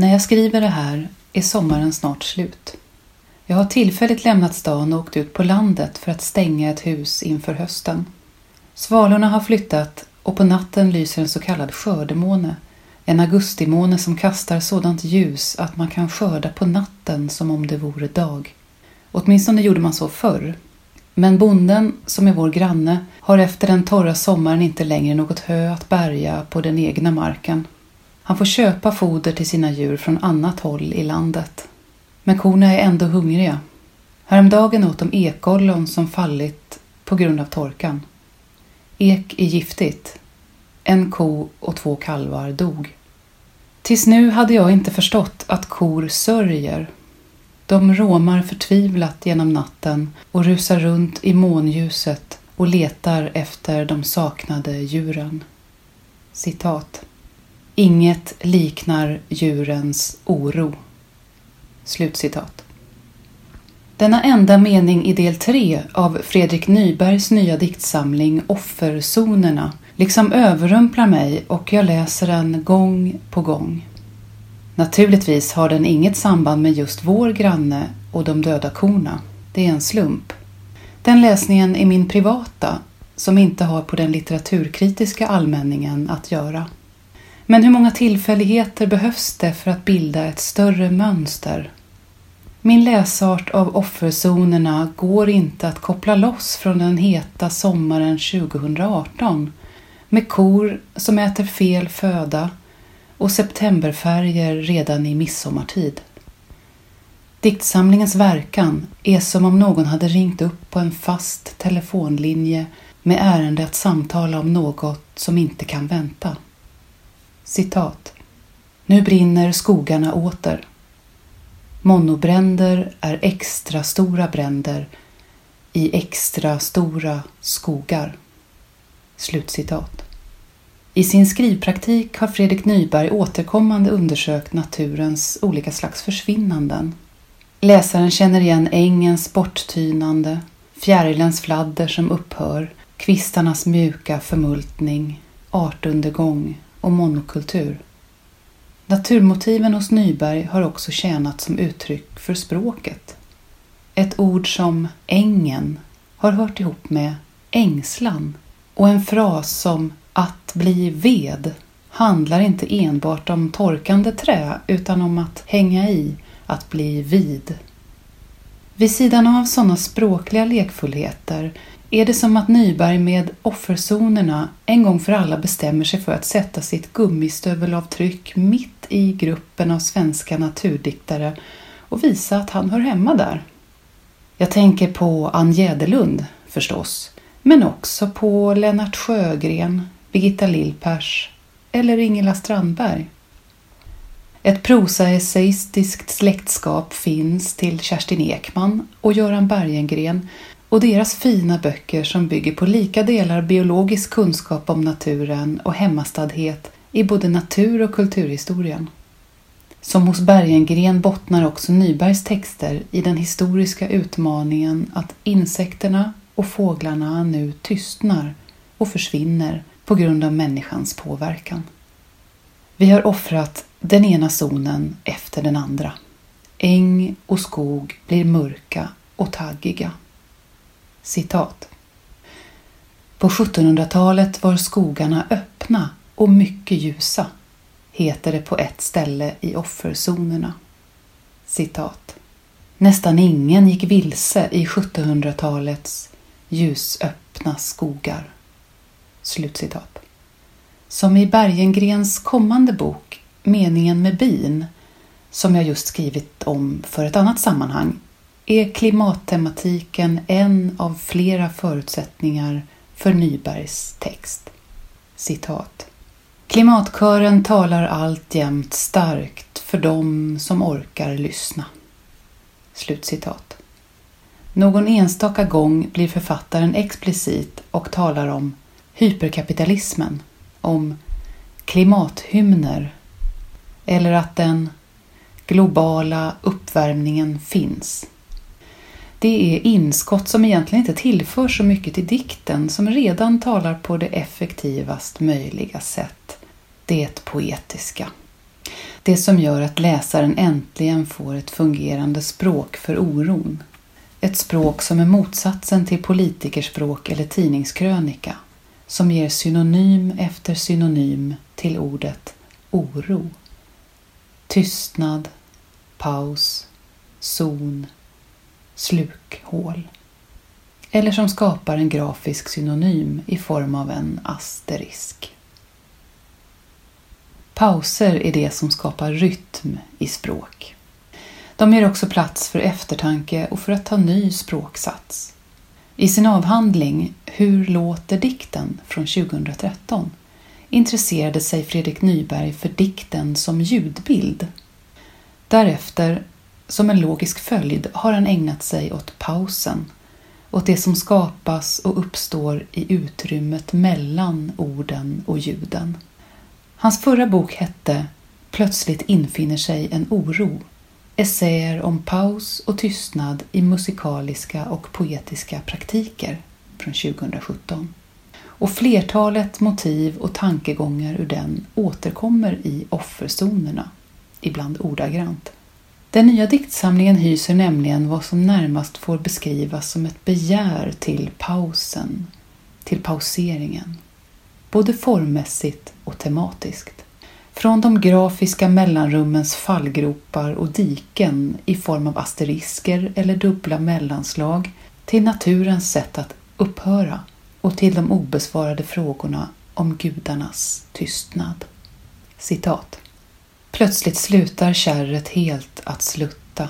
När jag skriver det här är sommaren snart slut. Jag har tillfälligt lämnat stan och åkt ut på landet för att stänga ett hus inför hösten. Svalorna har flyttat och på natten lyser en så kallad skördemåne. En augustimåne som kastar sådant ljus att man kan skörda på natten som om det vore dag. Åtminstone gjorde man så förr. Men bonden, som är vår granne, har efter den torra sommaren inte längre något hö att bärga på den egna marken. Han får köpa foder till sina djur från annat håll i landet. Men korna är ändå hungriga. Häromdagen åt de ekollon som fallit på grund av torkan. Ek är giftigt. En ko och två kalvar dog. Tills nu hade jag inte förstått att kor sörjer. De råmar förtvivlat genom natten och rusar runt i månljuset och letar efter de saknade djuren. Citat. Inget liknar djurens oro. Slutcitat. Denna enda mening i del 3 av Fredrik Nybergs nya diktsamling Offerzonerna liksom överrumplar mig och jag läser den gång på gång. Naturligtvis har den inget samband med just vår granne och de döda korna. Det är en slump. Den läsningen är min privata som inte har på den litteraturkritiska allmänningen att göra. Men hur många tillfälligheter behövs det för att bilda ett större mönster? Min läsart av offerzonerna går inte att koppla loss från den heta sommaren 2018 med kor som äter fel föda och septemberfärger redan i midsommartid. Diktsamlingens verkan är som om någon hade ringt upp på en fast telefonlinje med ärende att samtala om något som inte kan vänta. Citat. Nu brinner skogarna åter. Monobränder är extra stora bränder i extra stora skogar. Slutcitat. I sin skrivpraktik har Fredrik Nyberg återkommande undersökt naturens olika slags försvinnanden. Läsaren känner igen ängens borttynande, fjärilens fladder som upphör, kvistarnas mjuka förmultning, artundergång och monokultur. Naturmotiven hos Nyberg har också tjänat som uttryck för språket. Ett ord som ängen har hört ihop med ängslan och en fras som att bli ved handlar inte enbart om torkande trä utan om att hänga i, att bli vid. Vid sidan av sådana språkliga lekfullheter är det som att Nyberg med offerzonerna en gång för alla bestämmer sig för att sätta sitt gummistövelavtryck mitt i gruppen av svenska naturdiktare och visa att han hör hemma där. Jag tänker på Ann Jäderlund förstås, men också på Lennart Sjögren, Birgitta Lillpers eller Ingela Strandberg. Ett prosaessayistiskt släktskap finns till Kerstin Ekman och Göran Bergengren och deras fina böcker som bygger på lika delar biologisk kunskap om naturen och hemmastadhet i både natur och kulturhistorien. Som hos Bergengren bottnar också Nybergs texter i den historiska utmaningen att insekterna och fåglarna nu tystnar och försvinner på grund av människans påverkan. Vi har offrat den ena zonen efter den andra. Äng och skog blir mörka och taggiga. Citat. På 1700-talet var skogarna öppna och mycket ljusa, heter det på ett ställe i offerzonerna. Citat. Nästan ingen gick vilse i 1700-talets ljusöppna skogar. Slutcitat. Som i Bergengrens kommande bok Meningen med bin, som jag just skrivit om för ett annat sammanhang, är klimattematiken en av flera förutsättningar för Nybergs text. Citat. Klimatkören talar alltjämt starkt för dem som orkar lyssna. Slutcitat. Någon enstaka gång blir författaren explicit och talar om hyperkapitalismen, om klimathymner eller att den globala uppvärmningen finns. Det är inskott som egentligen inte tillför så mycket till dikten som redan talar på det effektivast möjliga sätt. Det poetiska. Det som gör att läsaren äntligen får ett fungerande språk för oron. Ett språk som är motsatsen till politikerspråk eller tidningskrönika. Som ger synonym efter synonym till ordet oro. Tystnad, paus, zon, slukhål. Eller som skapar en grafisk synonym i form av en asterisk. Pauser är det som skapar rytm i språk. De ger också plats för eftertanke och för att ta ny språksats. I sin avhandling Hur låter dikten från 2013 intresserade sig Fredrik Nyberg för dikten som ljudbild. Därefter, som en logisk följd, har han ägnat sig åt pausen, åt det som skapas och uppstår i utrymmet mellan orden och ljuden. Hans förra bok hette Plötsligt infinner sig en oro. Essäer om paus och tystnad i musikaliska och poetiska praktiker från 2017. Och flertalet motiv och tankegångar ur den återkommer i offerzonerna, ibland ordagrant. Den nya diktsamlingen hyser nämligen vad som närmast får beskrivas som ett begär till pausen, till pauseringen både formmässigt och tematiskt. Från de grafiska mellanrummens fallgropar och diken i form av asterisker eller dubbla mellanslag till naturens sätt att upphöra och till de obesvarade frågorna om gudarnas tystnad. Citat. Plötsligt slutar kärret helt att slutta.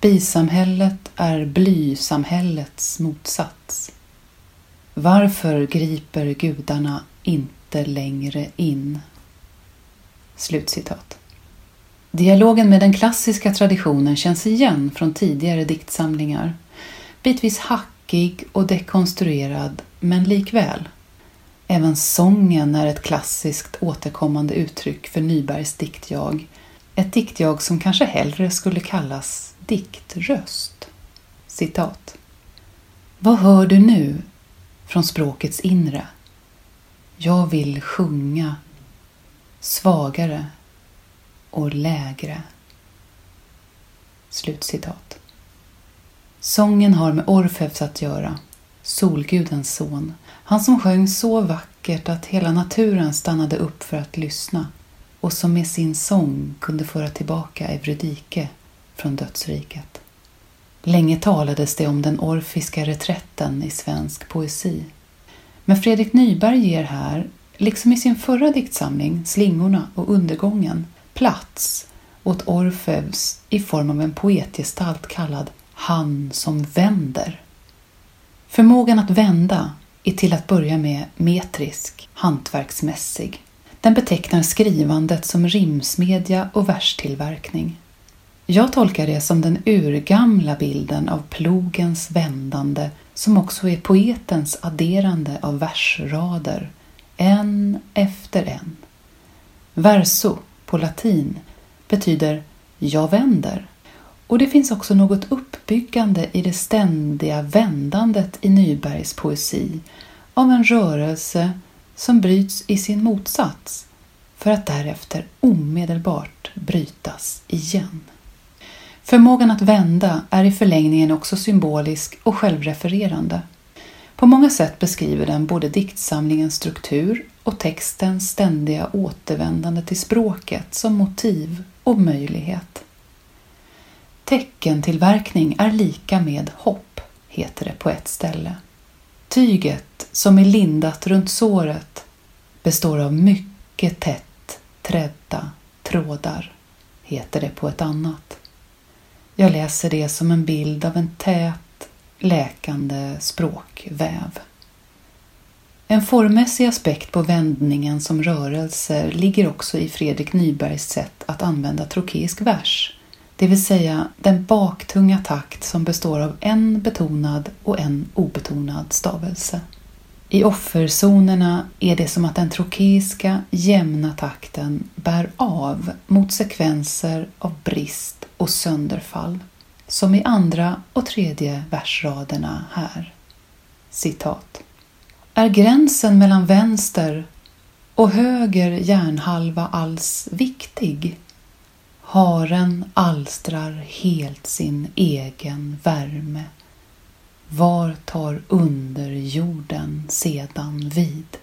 Bisamhället är blysamhällets motsats. Varför griper gudarna inte längre in? Slutcitat. Dialogen med den klassiska traditionen känns igen från tidigare diktsamlingar. Bitvis hackig och dekonstruerad, men likväl. Även sången är ett klassiskt återkommande uttryck för Nybergs diktjag. Ett diktjag som kanske hellre skulle kallas diktröst. Citat. Vad hör du nu, från språkets inre. Jag vill sjunga svagare och lägre. Slutcitat. Sången har med Orfeus att göra, solgudens son. Han som sjöng så vackert att hela naturen stannade upp för att lyssna och som med sin sång kunde föra tillbaka Eurydike från dödsriket. Länge talades det om den orfiska reträtten i svensk poesi. Men Fredrik Nyberg ger här, liksom i sin förra diktsamling Slingorna och undergången, plats åt Orfeus i form av en poetgestalt kallad Han som vänder. Förmågan att vända är till att börja med metrisk, hantverksmässig. Den betecknar skrivandet som rimsmedja och verstillverkning. Jag tolkar det som den urgamla bilden av plogens vändande som också är poetens adderande av versrader, en efter en. Verso på latin betyder jag vänder och det finns också något uppbyggande i det ständiga vändandet i Nybergs poesi av en rörelse som bryts i sin motsats för att därefter omedelbart brytas igen. Förmågan att vända är i förlängningen också symbolisk och självrefererande. På många sätt beskriver den både diktsamlingens struktur och textens ständiga återvändande till språket som motiv och möjlighet. Teckentillverkning är lika med hopp, heter det på ett ställe. Tyget som är lindat runt såret består av mycket tätt trädda trådar, heter det på ett annat. Jag läser det som en bild av en tät, läkande språkväv. En formmässig aspekt på vändningen som rörelse ligger också i Fredrik Nybergs sätt att använda trokeisk vers, det vill säga den baktunga takt som består av en betonad och en obetonad stavelse. I offerzonerna är det som att den trokeiska jämna takten bär av mot sekvenser av brist och sönderfall, som i andra och tredje versraderna här. Citat. Är gränsen mellan vänster och höger hjärnhalva alls viktig? Haren alstrar helt sin egen värme. Var tar underjorden sedan vid?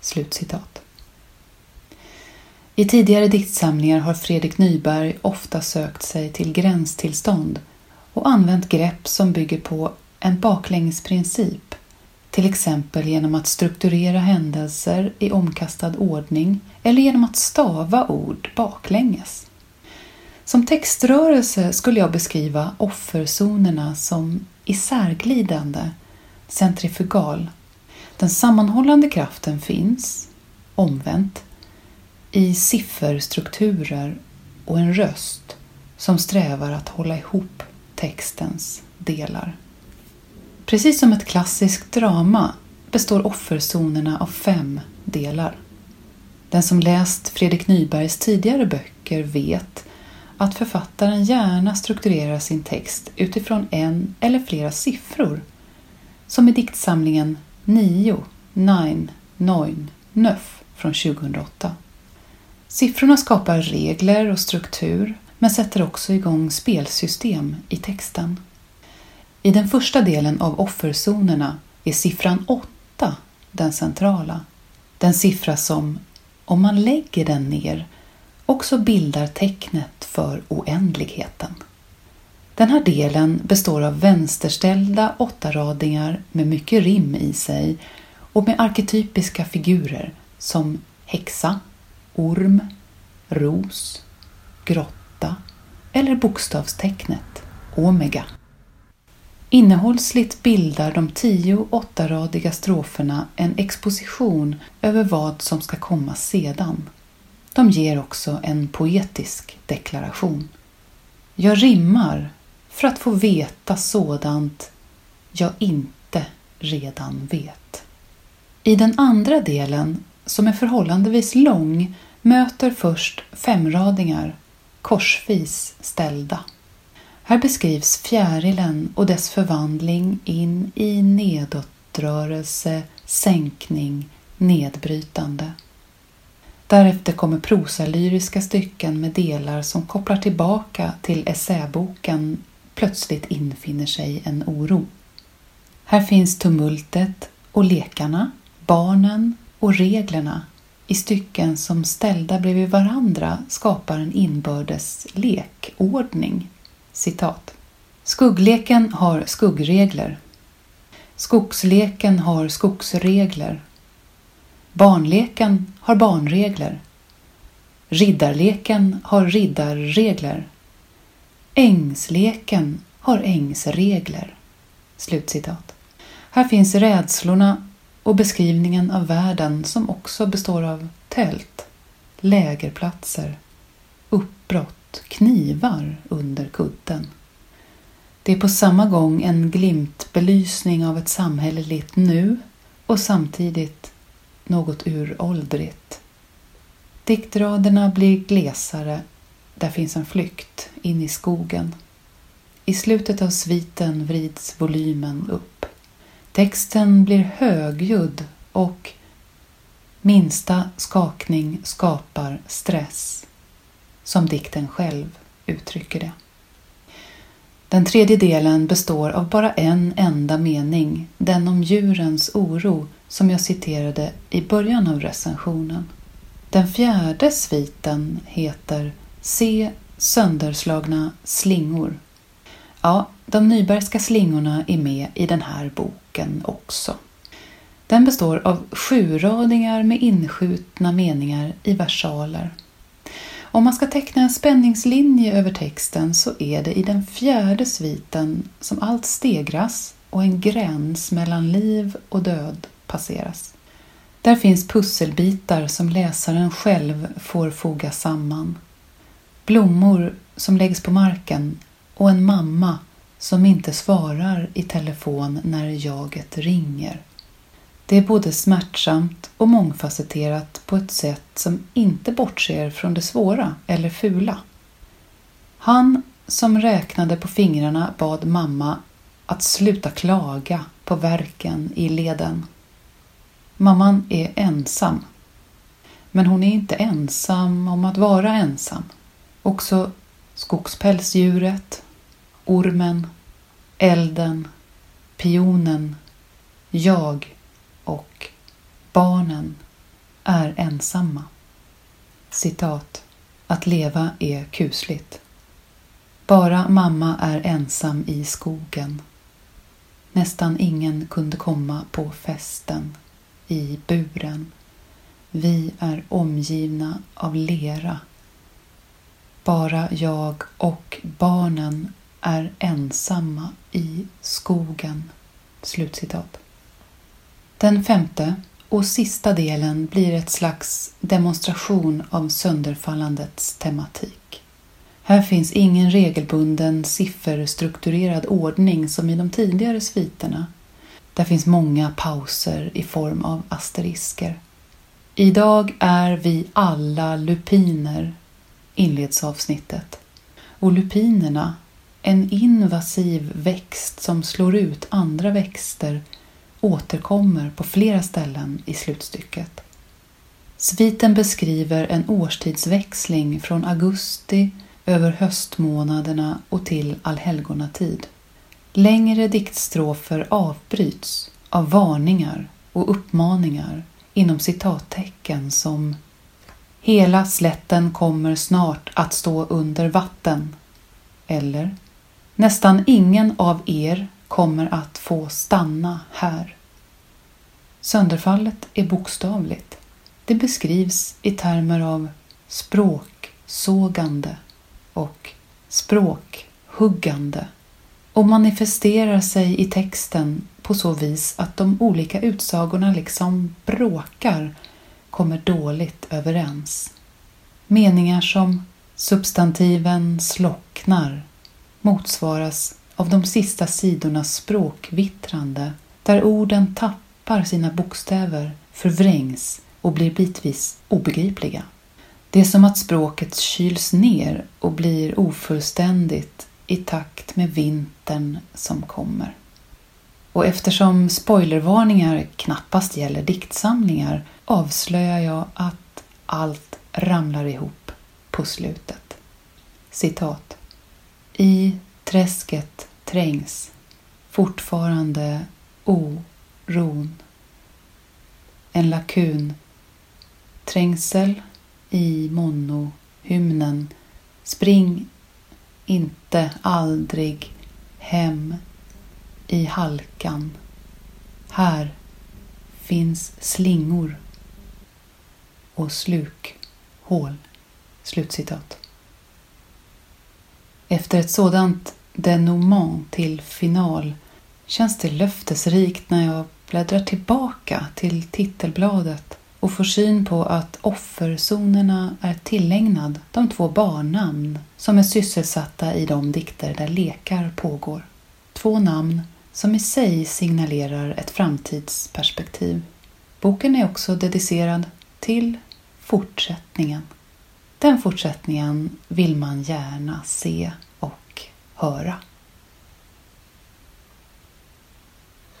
Slutcitat. I tidigare diktsamlingar har Fredrik Nyberg ofta sökt sig till gränstillstånd och använt grepp som bygger på en baklängesprincip, till exempel genom att strukturera händelser i omkastad ordning eller genom att stava ord baklänges. Som textrörelse skulle jag beskriva offerzonerna som isärglidande, centrifugal. Den sammanhållande kraften finns, omvänt, i sifferstrukturer och en röst som strävar att hålla ihop textens delar. Precis som ett klassiskt drama består offerzonerna av fem delar. Den som läst Fredrik Nybergs tidigare böcker vet att författaren gärna strukturerar sin text utifrån en eller flera siffror, som i diktsamlingen Nio, Nine, Neun, Nöff från 2008. Siffrorna skapar regler och struktur men sätter också igång spelsystem i texten. I den första delen av offerzonerna är siffran 8 den centrala. Den siffra som, om man lägger den ner, också bildar tecknet för oändligheten. Den här delen består av vänsterställda åttaradingar med mycket rim i sig och med arketypiska figurer som häxa, orm, ros, grotta eller bokstavstecknet omega. Innehållsligt bildar de tio åttaradiga stroferna en exposition över vad som ska komma sedan. De ger också en poetisk deklaration. Jag rimmar för att få veta sådant jag inte redan vet. I den andra delen, som är förhållandevis lång, möter först femradingar korsvis ställda. Här beskrivs fjärilen och dess förvandling in i nedåtrörelse, sänkning, nedbrytande. Därefter kommer prosalyriska stycken med delar som kopplar tillbaka till essäboken Plötsligt infinner sig en oro. Här finns tumultet och lekarna, barnen och reglerna i stycken som ställda bredvid varandra skapar en inbördes lekordning. Citat. Skuggleken har skuggregler. Skogsleken har skogsregler. Barnleken har barnregler. Riddarleken har riddarregler. Ängsleken har ängsregler. Slutcitat. Här finns rädslorna och beskrivningen av världen som också består av tält, lägerplatser, uppbrott, knivar under kudden. Det är på samma gång en glimtbelysning av ett samhälleligt nu och samtidigt något uråldrigt. Diktraderna blir glesare, där finns en flykt in i skogen. I slutet av sviten vrids volymen upp. Texten blir högljudd och minsta skakning skapar stress, som dikten själv uttrycker det. Den tredje delen består av bara en enda mening, den om djurens oro som jag citerade i början av recensionen. Den fjärde sviten heter Se sönderslagna slingor. Ja, de Nybergska slingorna är med i den här boken också. Den består av sjuradingar med inskjutna meningar i versaler. Om man ska teckna en spänningslinje över texten så är det i den fjärde sviten som allt stegras och en gräns mellan liv och död passeras. Där finns pusselbitar som läsaren själv får foga samman. Blommor som läggs på marken och en mamma som inte svarar i telefon när jaget ringer. Det är både smärtsamt och mångfacetterat på ett sätt som inte bortser från det svåra eller fula. Han som räknade på fingrarna bad mamma att sluta klaga på verken i leden. Mamman är ensam Men hon är inte ensam om att vara ensam. Också skogspälsdjuret, ormen, elden, pionen, jag och barnen är ensamma. Citat. Att leva är kusligt. Bara mamma är ensam i skogen. Nästan ingen kunde komma på festen i buren. Vi är omgivna av lera. Bara jag och barnen är ensamma i skogen. Slutcitat. Den femte och sista delen blir ett slags demonstration av sönderfallandets tematik. Här finns ingen regelbunden sifferstrukturerad ordning som i de tidigare sviterna. Där finns många pauser i form av asterisker. Idag är vi alla lupiner, inleds avsnittet. Och lupinerna, en invasiv växt som slår ut andra växter, återkommer på flera ställen i slutstycket. Sviten beskriver en årstidsväxling från augusti över höstmånaderna och till allhelgonatid. Längre diktstrofer avbryts av varningar och uppmaningar inom citattecken som Hela slätten kommer snart att stå under vatten eller Nästan ingen av er kommer att få stanna här. Sönderfallet är bokstavligt. Det beskrivs i termer av språksågande och språkhuggande och manifesterar sig i texten på så vis att de olika utsagorna liksom bråkar, kommer dåligt överens. Meningar som substantiven slocknar motsvaras av de sista sidornas språkvittrande där orden tappar sina bokstäver, förvrängs och blir bitvis obegripliga. Det är som att språket kyls ner och blir ofullständigt i takt med vintern som kommer. Och eftersom spoilervarningar knappast gäller diktsamlingar avslöjar jag att allt ramlar ihop på slutet. Citat. I träsket trängs fortfarande oron. En lakun. Trängsel i monohymnen. Spring inte aldrig hem i halkan. Här finns slingor och slukhål. Slutcitat. Efter ett sådant denouement till final känns det löftesrikt när jag bläddrar tillbaka till titelbladet och får syn på att offerzonerna är tillägnad de två barnnamn som är sysselsatta i de dikter där lekar pågår. Två namn som i sig signalerar ett framtidsperspektiv. Boken är också dedicerad till fortsättningen. Den fortsättningen vill man gärna se och höra.